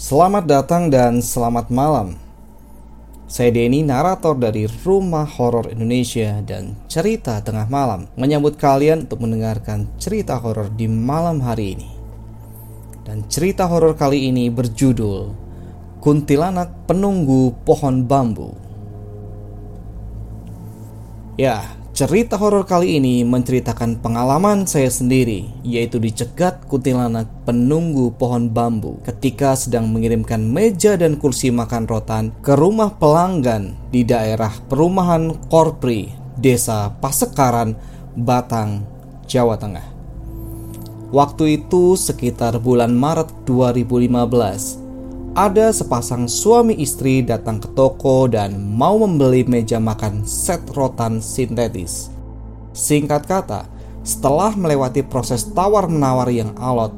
Selamat datang dan selamat malam. Saya Denny, narator dari Rumah Horor Indonesia dan Cerita Tengah Malam, menyambut kalian untuk mendengarkan cerita horor di malam hari ini. Dan cerita horor kali ini berjudul Kuntilanak Penunggu Pohon Bambu. Ya, Cerita horor kali ini menceritakan pengalaman saya sendiri, yaitu dicegat kuntilanak penunggu pohon bambu ketika sedang mengirimkan meja dan kursi makan rotan ke rumah pelanggan di daerah perumahan Korpri, Desa Pasekaran, Batang, Jawa Tengah. Waktu itu sekitar bulan Maret 2015, ada sepasang suami istri datang ke toko dan mau membeli meja makan set rotan sintetis. Singkat kata, setelah melewati proses tawar-menawar yang alot,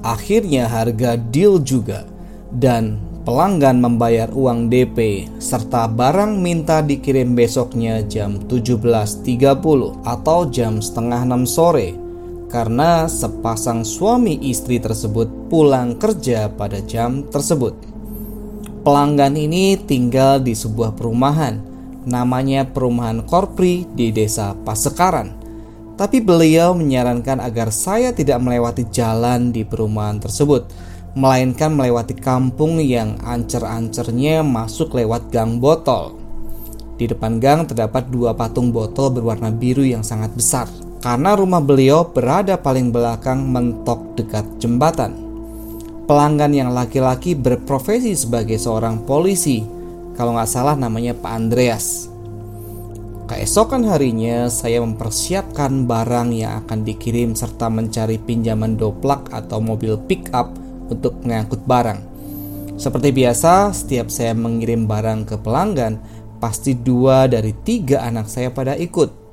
akhirnya harga deal juga dan pelanggan membayar uang DP serta barang minta dikirim besoknya jam 17.30 atau jam setengah 6 sore karena sepasang suami istri tersebut pulang kerja pada jam tersebut. Pelanggan ini tinggal di sebuah perumahan, namanya Perumahan Korpri di Desa Pasekaran. Tapi beliau menyarankan agar saya tidak melewati jalan di perumahan tersebut, melainkan melewati kampung yang ancer-ancernya masuk lewat gang botol. Di depan gang terdapat dua patung botol berwarna biru yang sangat besar karena rumah beliau berada paling belakang mentok dekat jembatan. Pelanggan yang laki-laki berprofesi sebagai seorang polisi, kalau nggak salah namanya Pak Andreas. Keesokan harinya, saya mempersiapkan barang yang akan dikirim serta mencari pinjaman doplak atau mobil pick up untuk mengangkut barang. Seperti biasa, setiap saya mengirim barang ke pelanggan, pasti dua dari tiga anak saya pada ikut.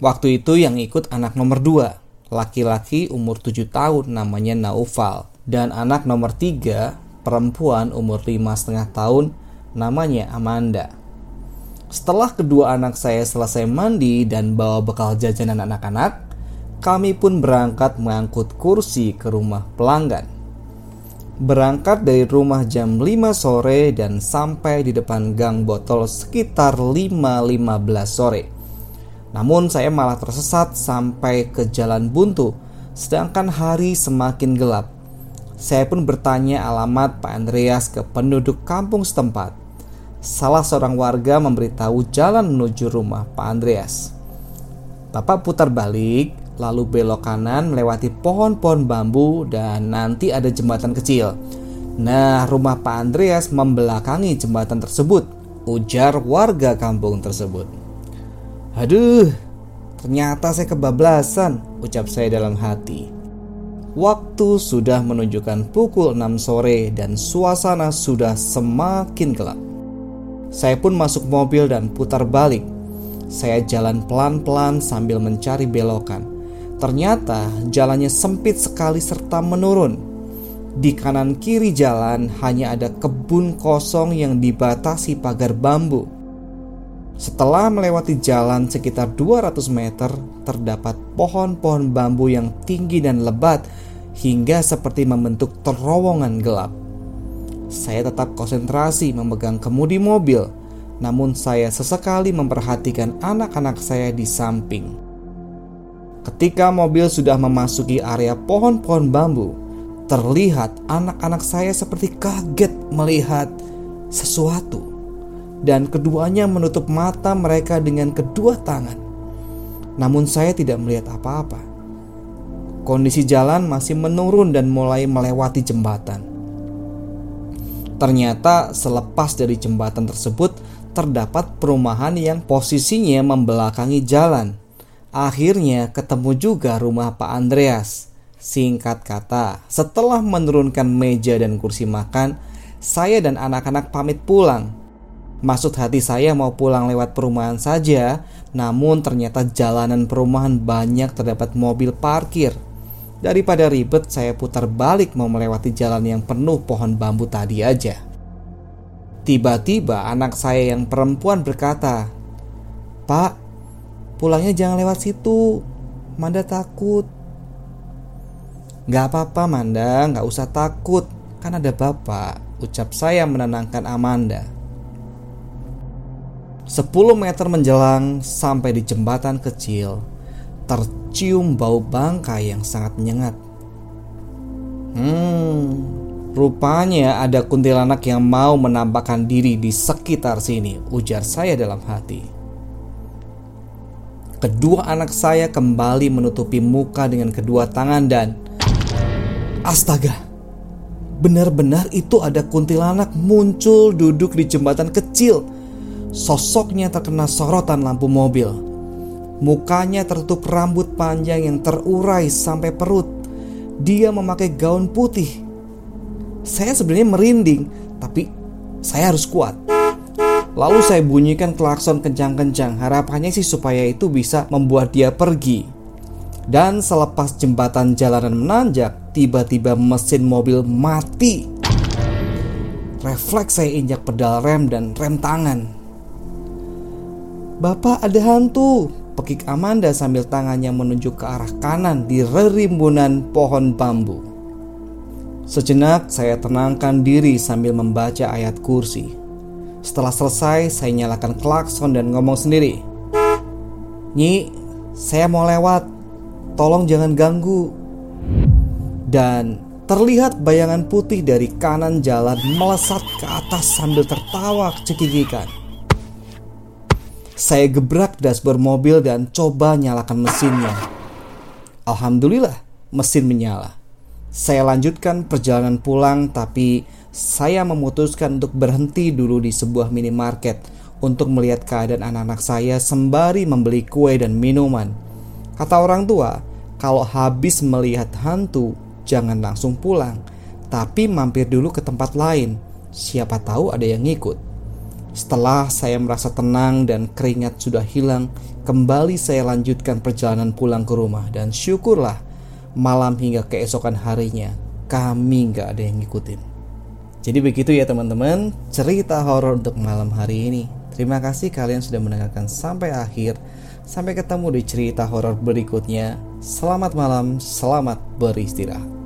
Waktu itu yang ikut anak nomor dua, laki-laki umur 7 tahun namanya Naufal. Dan anak nomor tiga, perempuan umur lima setengah tahun namanya Amanda. Setelah kedua anak saya selesai mandi dan bawa bekal jajanan anak-anak, kami pun berangkat mengangkut kursi ke rumah pelanggan. Berangkat dari rumah jam 5 sore dan sampai di depan gang botol sekitar 5.15 sore. Namun saya malah tersesat sampai ke jalan buntu, sedangkan hari semakin gelap. Saya pun bertanya alamat Pak Andreas ke penduduk kampung setempat. Salah seorang warga memberitahu jalan menuju rumah Pak Andreas. Bapak putar balik, lalu belok kanan melewati pohon-pohon bambu dan nanti ada jembatan kecil. Nah, rumah Pak Andreas membelakangi jembatan tersebut, ujar warga kampung tersebut. Aduh, ternyata saya kebablasan, ucap saya dalam hati. Waktu sudah menunjukkan pukul 6 sore dan suasana sudah semakin gelap. Saya pun masuk mobil dan putar balik. Saya jalan pelan-pelan sambil mencari belokan. Ternyata jalannya sempit sekali serta menurun. Di kanan kiri jalan hanya ada kebun kosong yang dibatasi pagar bambu. Setelah melewati jalan sekitar 200 meter, terdapat pohon-pohon bambu yang tinggi dan lebat hingga seperti membentuk terowongan gelap. Saya tetap konsentrasi memegang kemudi mobil, namun saya sesekali memperhatikan anak-anak saya di samping. Ketika mobil sudah memasuki area pohon-pohon bambu, terlihat anak-anak saya seperti kaget melihat sesuatu dan keduanya menutup mata mereka dengan kedua tangan. Namun saya tidak melihat apa-apa. Kondisi jalan masih menurun dan mulai melewati jembatan. Ternyata selepas dari jembatan tersebut terdapat perumahan yang posisinya membelakangi jalan. Akhirnya ketemu juga rumah Pak Andreas. Singkat kata, setelah menurunkan meja dan kursi makan, saya dan anak-anak pamit pulang Maksud hati saya mau pulang lewat perumahan saja, namun ternyata jalanan perumahan banyak terdapat mobil parkir. Daripada ribet, saya putar balik mau melewati jalan yang penuh pohon bambu tadi aja. Tiba-tiba anak saya yang perempuan berkata, Pak, pulangnya jangan lewat situ. Manda takut. Gak apa-apa Manda, gak usah takut. Kan ada bapak. ucap saya menenangkan Amanda. 10 meter menjelang sampai di jembatan kecil, tercium bau bangkai yang sangat menyengat. Hmm, rupanya ada kuntilanak yang mau menampakkan diri di sekitar sini, ujar saya dalam hati. Kedua anak saya kembali menutupi muka dengan kedua tangan dan Astaga, benar-benar itu ada kuntilanak muncul duduk di jembatan kecil. Sosoknya terkena sorotan lampu mobil. Mukanya tertutup rambut panjang yang terurai sampai perut. Dia memakai gaun putih. Saya sebenarnya merinding, tapi saya harus kuat. Lalu saya bunyikan klakson kencang-kencang. Harapannya sih supaya itu bisa membuat dia pergi. Dan selepas jembatan jalanan menanjak, tiba-tiba mesin mobil mati. Refleks saya injak pedal rem dan rem tangan. Bapak ada hantu, pekik Amanda sambil tangannya menunjuk ke arah kanan di rerimbunan pohon bambu. Sejenak saya tenangkan diri sambil membaca ayat kursi. Setelah selesai, saya nyalakan klakson dan ngomong sendiri. Nyi, saya mau lewat tolong jangan ganggu. Dan terlihat bayangan putih dari kanan jalan melesat ke atas sambil tertawa cekikikan. Saya gebrak dashboard mobil dan coba nyalakan mesinnya. Alhamdulillah, mesin menyala. Saya lanjutkan perjalanan pulang tapi saya memutuskan untuk berhenti dulu di sebuah minimarket untuk melihat keadaan anak-anak saya sembari membeli kue dan minuman. Kata orang tua, kalau habis melihat hantu, jangan langsung pulang, tapi mampir dulu ke tempat lain. Siapa tahu ada yang ngikut. Setelah saya merasa tenang dan keringat sudah hilang, kembali saya lanjutkan perjalanan pulang ke rumah dan syukurlah malam hingga keesokan harinya kami nggak ada yang ngikutin. Jadi begitu ya teman-teman cerita horor untuk malam hari ini. Terima kasih kalian sudah mendengarkan sampai akhir. Sampai ketemu di cerita horor berikutnya. Selamat malam, selamat beristirahat.